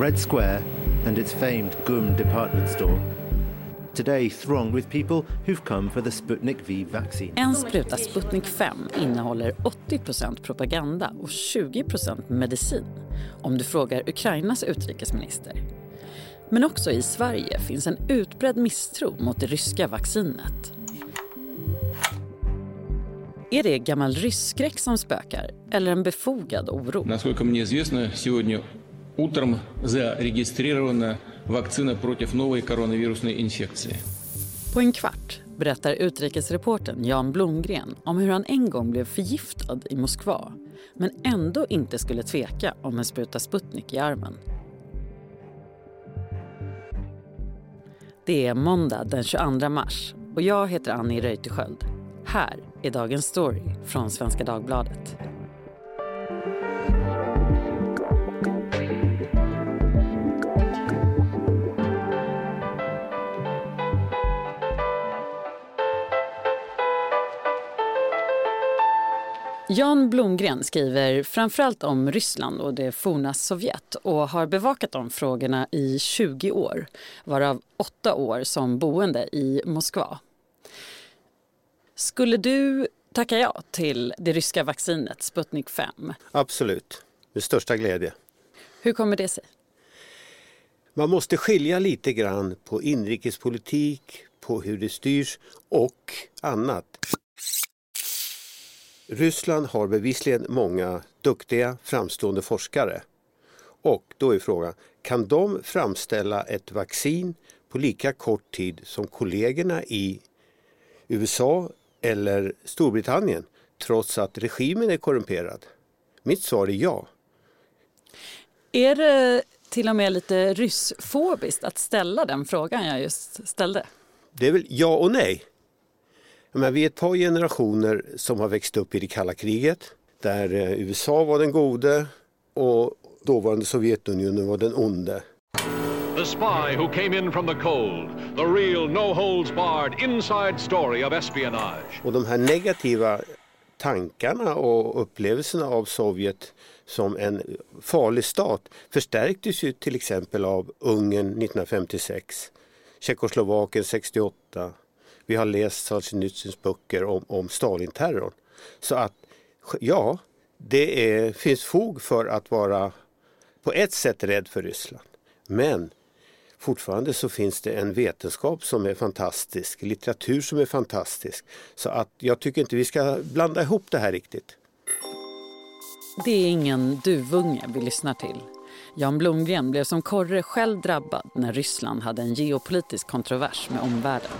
Red Square and its famed GUM department store. Today thronged with people who've come for the Sputnik V vaccine. En spruta Sputnik 5 innehåller 80 propaganda och 20 medicin om du frågar Ukrainas utrikesminister. Men också i Sverige finns en utbredd misstro mot det ryska vaccinet. Är det gammal rysskräck som spökar eller en befogad oro? Насколько мне известно, сегодня утром зарегистрирована вакцина против новой коронавирусной инфекции. På en kvart berättar utrikesreporten Jan Blomgren om hur han en gång blev förgiftad i Moskva men ändå inte skulle tveka om en spruta Sputnik i armen. Det är måndag den 22 mars och jag heter Annie Reuterskiöld. Här är dagens story från Svenska Dagbladet. Jan Blomgren skriver framförallt om Ryssland och det forna Sovjet och har bevakat de frågorna i 20 år, varav åtta år som boende i Moskva. Skulle du tacka ja till det ryska vaccinet Sputnik 5? Absolut, med största glädje. Hur kommer det sig? Man måste skilja lite grann på inrikespolitik, på hur det styrs och annat. Ryssland har bevisligen många duktiga framstående forskare. Och då är frågan, kan de framställa ett vaccin på lika kort tid som kollegorna i USA eller Storbritannien trots att regimen är korrumperad? Mitt svar är ja. Är det till och med lite ryssfobiskt att ställa den frågan jag just ställde? Det är väl ja och nej. Men vi är ett par generationer som har växt upp i det kalla kriget där eh, USA var den gode och dåvarande Sovjetunionen var den onde. The spy who came in from the cold. The real no holds barred inside story of espionage. Och de här negativa tankarna och upplevelserna av Sovjet som en farlig stat förstärktes ju till exempel av Ungern 1956, Tjeckoslovakien 68, vi har läst Solzjenitsyns böcker om, om Stalinterrorn. Så att ja, det är, finns fog för att vara på ett sätt rädd för Ryssland. Men fortfarande så finns det en vetenskap som är fantastisk, litteratur som är fantastisk. Så att jag tycker inte vi ska blanda ihop det här riktigt. Det är ingen duvunge vi lyssnar till. Jan Blomgren blev som korre själv drabbad när Ryssland hade en geopolitisk kontrovers med omvärlden.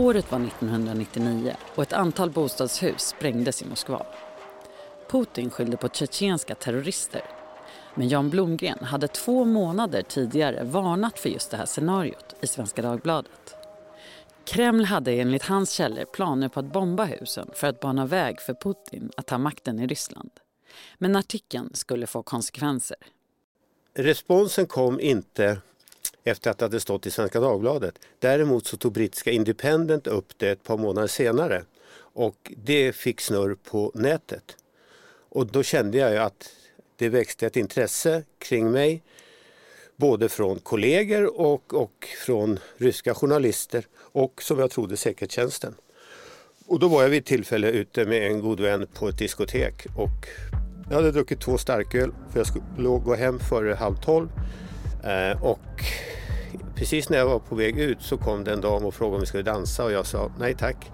Året var 1999 och ett antal bostadshus sprängdes i Moskva. Putin skyllde på tjetjenska terrorister. Men Jan Blomgren hade två månader tidigare varnat för just det här scenariot i Svenska Dagbladet. Kreml hade enligt hans källor planer på att bomba husen för att bana väg för Putin att ta makten i Ryssland. Men artikeln skulle få konsekvenser. Responsen kom inte efter att det hade stått i Svenska Dagbladet. Däremot så tog brittiska Independent upp det ett par månader senare och det fick snurr på nätet. Och då kände jag att det växte ett intresse kring mig både från kollegor och, och från ryska journalister och som jag trodde säkerhetstjänsten. Och då var jag vid ett tillfälle ute med en god vän på ett diskotek och jag hade druckit två starköl för jag skulle gå hem före halv tolv Eh, och precis när jag var på väg ut så kom det en dam och frågade om vi skulle dansa och jag sa nej tack.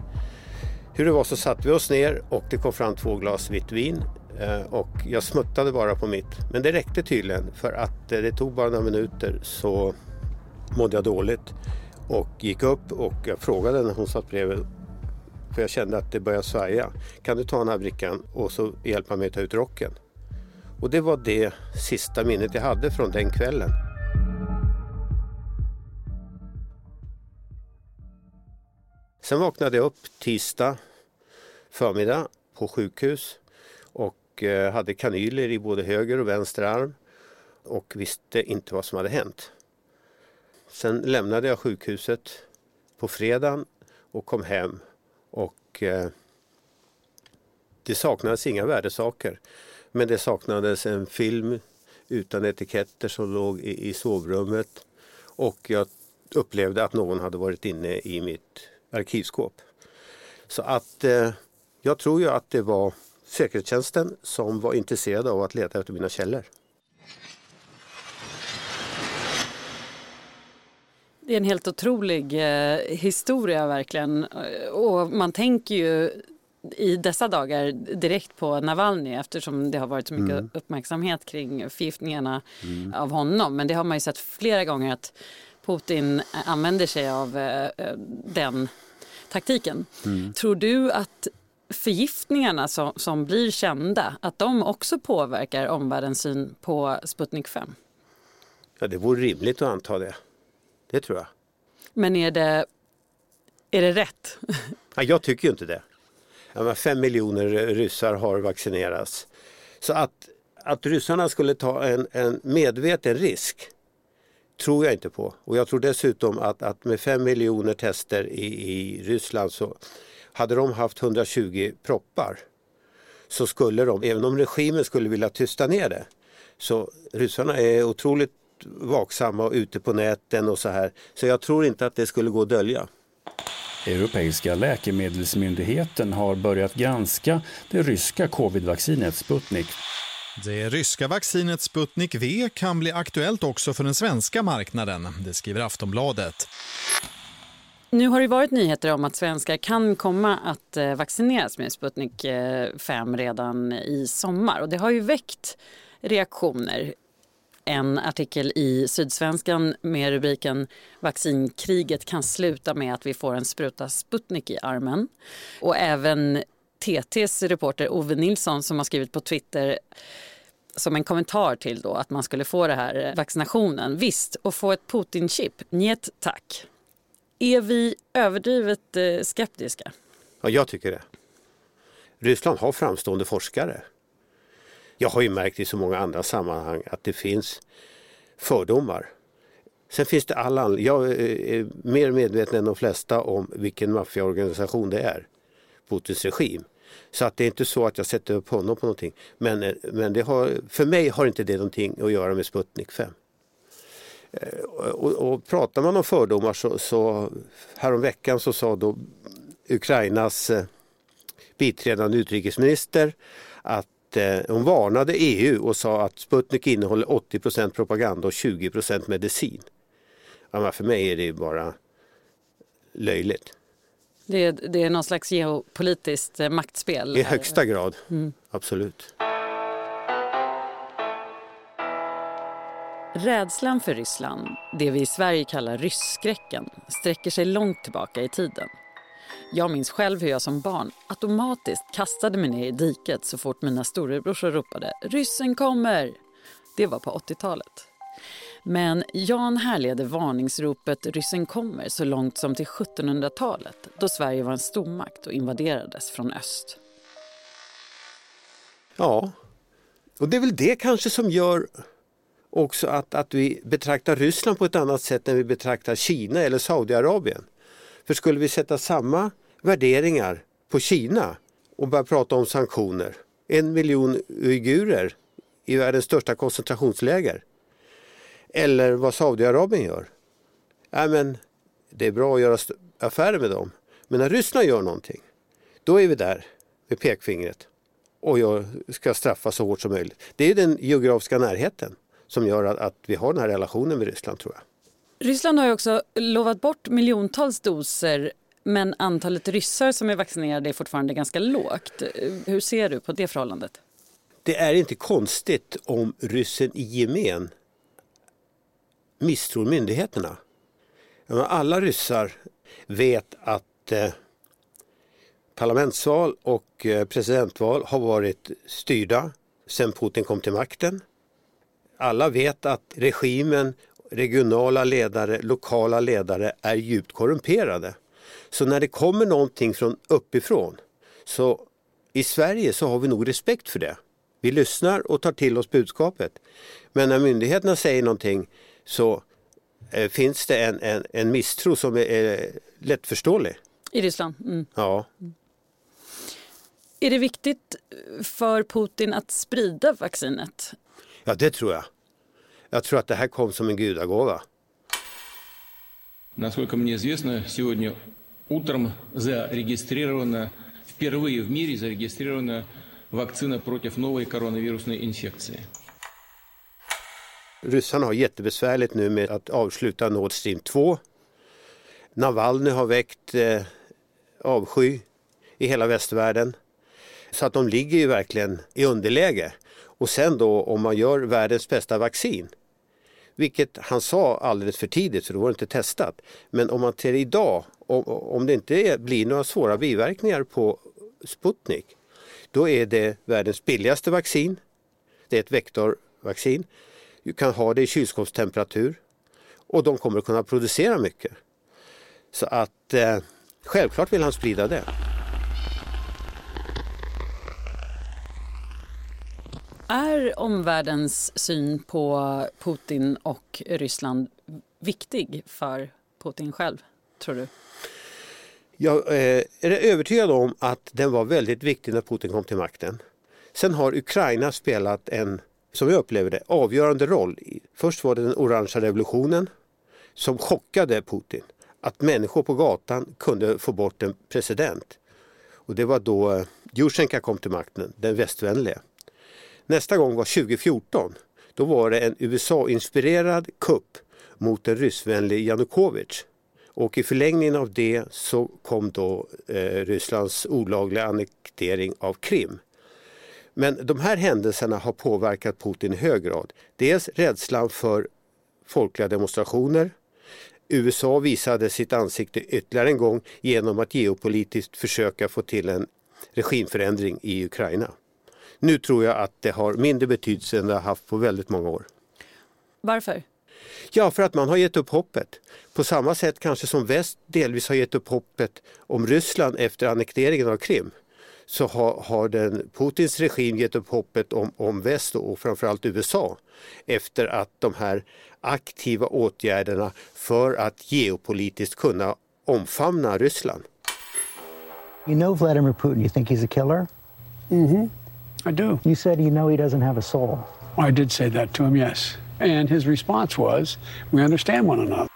Hur det var så satte vi oss ner och det kom fram två glas vitt vin eh, och jag smuttade bara på mitt. Men det räckte tydligen för att eh, det tog bara några minuter så mådde jag dåligt och gick upp och jag frågade när hon satt bredvid för jag kände att det började svaja. Kan du ta den här brickan och så hjälpa mig att ta ut rocken? Och det var det sista minnet jag hade från den kvällen. Sen vaknade jag upp tisdag förmiddag på sjukhus och eh, hade kanyler i både höger och vänster arm och visste inte vad som hade hänt. Sen lämnade jag sjukhuset på fredagen och kom hem och eh, det saknades inga värdesaker. Men det saknades en film utan etiketter som låg i sovrummet. Och jag upplevde att någon hade varit inne i mitt arkivskåp. Så att eh, jag tror ju att det var säkerhetstjänsten som var intresserade av att leta efter mina källor. Det är en helt otrolig eh, historia verkligen. Och man tänker ju i dessa dagar direkt på Navalny eftersom det har varit så mycket mm. uppmärksamhet kring förgiftningarna mm. av honom. Men det har man ju sett flera gånger att Putin använder sig av eh, den taktiken. Mm. Tror du att förgiftningarna som, som blir kända, att de också påverkar omvärldens syn på Sputnik 5? Ja, det vore rimligt att anta det. Det tror jag. Men är det, är det rätt? Ja, jag tycker ju inte det. Fem miljoner ryssar har vaccinerats. Så att, att ryssarna skulle ta en, en medveten risk tror jag inte på. Och jag tror dessutom att, att med fem miljoner tester i, i Ryssland så hade de haft 120 proppar så skulle de, även om regimen skulle vilja tysta ner det, så ryssarna är otroligt vaksamma och ute på näten och så här. Så jag tror inte att det skulle gå att dölja. Europeiska läkemedelsmyndigheten har börjat granska det ryska covidvaccinet Sputnik. Det ryska vaccinet Sputnik V kan bli aktuellt också för den svenska marknaden, det skriver Aftonbladet. Nu har det varit nyheter om att svenskar kan komma att eh, vaccineras med Sputnik eh, 5 redan i sommar och det har ju väckt reaktioner en artikel i Sydsvenskan med rubriken Vaccinkriget kan sluta med att vi får en spruta Sputnik i armen. Och även TTs reporter Ove Nilsson som har skrivit på Twitter som en kommentar till då att man skulle få det här eh, vaccinationen. Visst, och få ett Putin-chip? Njet tack. Är vi överdrivet eh, skeptiska? Ja, jag tycker det. Ryssland har framstående forskare jag har ju märkt i så många andra sammanhang att det finns fördomar. Sen finns det alla anledning. Jag är mer medveten än de flesta om vilken maffiaorganisation det är. Putins regim. Så att det är inte så att jag sätter upp honom på någonting. Men, eh, men det har, för mig har inte det någonting att göra med Sputnik 5. Eh, och, och pratar man om fördomar så, så häromveckan så sa då Ukrainas eh, biträdande utrikesminister att hon varnade EU och sa att Sputnik innehåller 80% propaganda och 20% medicin. Ja, för mig är det bara löjligt. Det är, det är någon slags geopolitiskt eh, maktspel? I högsta grad, mm. absolut. Rädslan för Ryssland, det vi i Sverige kallar rysskräcken, sträcker sig långt tillbaka i tiden. Jag minns själv hur jag som barn automatiskt kastade mig ner i diket så fort mina storebrorsor ropade “ryssen kommer”. Det var på 80-talet. Men Jan härleder varningsropet “ryssen kommer” så långt som till 1700-talet då Sverige var en stormakt och invaderades från öst. Ja, och det är väl det kanske som gör också att, att vi betraktar Ryssland på ett annat sätt än vi betraktar Kina eller Saudiarabien. För skulle vi sätta samma värderingar på Kina och börja prata om sanktioner, en miljon uigurer i världens största koncentrationsläger, eller vad Saudiarabien gör. Ja, men det är bra att göra affärer med dem. Men när Ryssland gör någonting, då är vi där med pekfingret och jag ska straffa så hårt som möjligt. Det är den geografiska närheten som gör att, att vi har den här relationen med Ryssland tror jag. Ryssland har ju också lovat bort miljontals doser men antalet ryssar som är vaccinerade är fortfarande ganska lågt. Hur ser du på det förhållandet? Det är inte konstigt om ryssen i gemen misstror myndigheterna. Alla ryssar vet att eh, parlamentsval och eh, presidentval har varit styrda sedan Putin kom till makten. Alla vet att regimen regionala ledare, lokala ledare är djupt korrumperade. Så när det kommer någonting från uppifrån så i Sverige så har vi nog respekt för det. Vi lyssnar och tar till oss budskapet. Men när myndigheterna säger någonting så eh, finns det en, en, en misstro som är, är lättförståelig. I Ryssland? Mm. Ja. Är det viktigt för Putin att sprida vaccinet? Ja, det tror jag. Jag tror att det här kom som en gudagåva. Насколько мне известно, сегодня утром зарегистрирована, впервые в мире зарегистрирована вакцина против новой коронавирусной инфекции. Ryssarna har jättebesvärligt nu med att avsluta Nord Stream 2. Navalny har väckt eh, avsky i hela västvärlden. Så att de ligger ju verkligen i underläge. Och sen då om man gör världens bästa vaccin, vilket han sa alldeles för tidigt så det var inte testat. Men om man till idag, om, om det inte blir några svåra biverkningar på Sputnik, då är det världens billigaste vaccin. Det är ett vektorvaccin. Du kan ha det i kylskåpstemperatur och de kommer att kunna producera mycket. Så att eh, självklart vill han sprida det. Är omvärldens syn på Putin och Ryssland viktig för Putin själv, tror du? Jag eh, är övertygad om att den var väldigt viktig när Putin kom till makten. Sen har Ukraina spelat en, som jag upplever det, avgörande roll. Först var det den orangea revolutionen som chockade Putin. Att människor på gatan kunde få bort en president. Och det var då eh, kom till makten, den västvänliga. Nästa gång var 2014. Då var det en USA-inspirerad kupp mot den ryssvänlige Janukovytj. Och i förlängningen av det så kom då eh, Rysslands olagliga annektering av Krim. Men de här händelserna har påverkat Putin i hög grad. Dels rädslan för folkliga demonstrationer. USA visade sitt ansikte ytterligare en gång genom att geopolitiskt försöka få till en regimförändring i Ukraina. Nu tror jag att det har mindre betydelse än det har haft på väldigt många år. Varför? Ja, för att man har gett upp hoppet. På samma sätt kanske som väst delvis har gett upp hoppet om Ryssland efter annekteringen av Krim så har, har den, Putins regim gett upp hoppet om, om väst och framförallt USA efter att de här aktiva åtgärderna för att geopolitiskt kunna omfamna Ryssland. You know Vladimir Putin, you think he's a killer? Mm-hmm. I do. You said you know he doesn't have a soul. I did say that to him, yes. And his response was, we understand one another.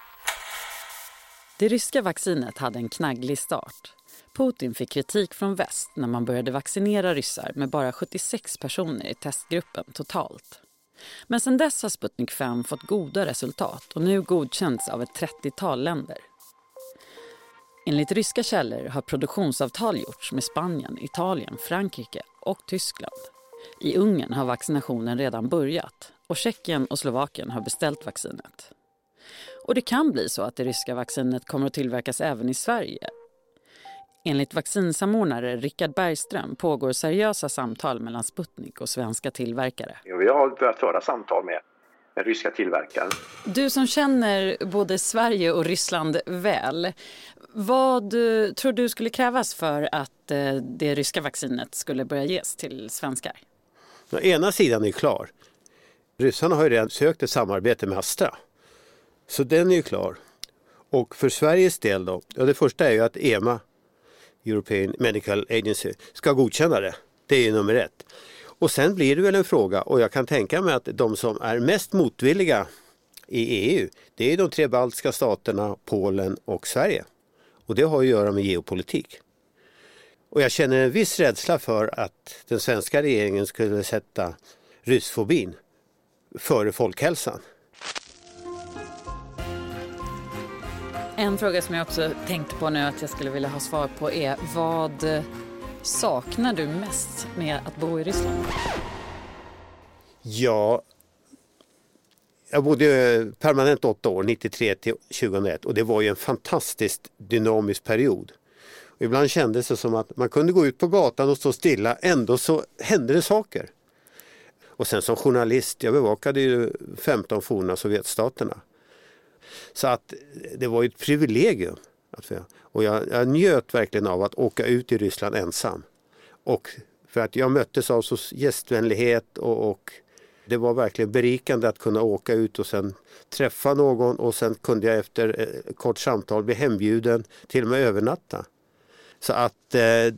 Det ryska vaccinet hade en knagglig start. Putin fick kritik från väst när man började vaccinera ryssar med bara 76 personer i testgruppen totalt. Men sedan dess har Sputnik 5 fått goda resultat och nu godkänts av ett 30-tal länder. Enligt ryska källor har produktionsavtal gjorts med Spanien, Italien, Frankrike och Tyskland. I Ungern har vaccinationen redan börjat och Tjeckien och Slovakien har beställt vaccinet. Och det kan bli så att det ryska vaccinet kommer att tillverkas även i Sverige. Enligt vaccinsamordnare Richard Bergström pågår seriösa samtal mellan Sputnik och svenska tillverkare. Vi har börjat föra samtal med den ryska tillverkaren. Du som känner både Sverige och Ryssland väl, vad tror du skulle krävas för att eh, det ryska vaccinet skulle börja ges till svenskar? Den ena sidan är klar. Ryssarna har ju redan sökt ett samarbete med Astra. Så den är ju klar. Och för Sveriges del då, ja det första är ju att EMA, European Medical Agency, ska godkänna det. Det är ju nummer ett. Och sen blir det väl en fråga och jag kan tänka mig att de som är mest motvilliga i EU, det är de tre baltiska staterna, Polen och Sverige. Och det har att göra med geopolitik. Och jag känner en viss rädsla för att den svenska regeringen skulle sätta ryssfobin före folkhälsan. En fråga som jag också tänkte på nu att jag skulle vilja ha svar på är vad saknar du mest med att bo i Ryssland? Ja, jag bodde permanent åtta år, 93 till 2001 och det var ju en fantastiskt dynamisk period. Och ibland kändes det som att man kunde gå ut på gatan och stå stilla, ändå så hände det saker. Och sen som journalist, jag bevakade ju 15 forna Sovjetstaterna. Så att det var ett privilegium. Och jag, jag njöt verkligen av att åka ut i Ryssland ensam. Och för att jag möttes av så gästvänlighet och, och det var verkligen berikande att kunna åka ut och sen träffa någon och sen kunde jag efter ett kort samtal bli hembjuden, till och med övernatta. Så att eh,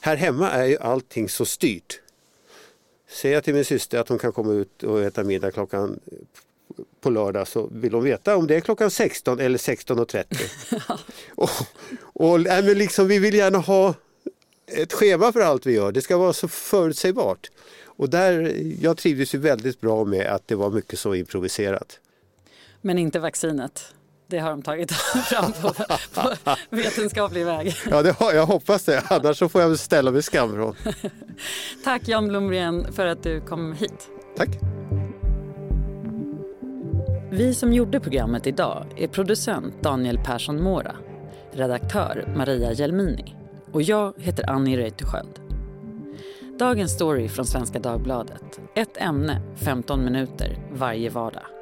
här hemma är ju allting så styrt. Säger jag till min syster att hon kan komma ut och äta middag klockan på lördag så vill de veta om det är klockan 16 eller 16.30. och, och men liksom, vi vill gärna ha ett schema för allt vi gör. Det ska vara så förutsägbart. Och där, jag trivdes ju väldigt bra med att det var mycket så improviserat. Men inte vaccinet? Det har de tagit fram på, på vetenskaplig väg. Ja, det har, jag hoppas det. Annars så får jag ställa mig skamvrån. Tack Jan Blomgren för att du kom hit. Tack. Vi som gjorde programmet idag är producent Daniel Persson Mora, redaktör Maria Gelmini och jag heter Annie Reuterskiöld. Dagens story från Svenska Dagbladet. Ett ämne, 15 minuter varje vardag.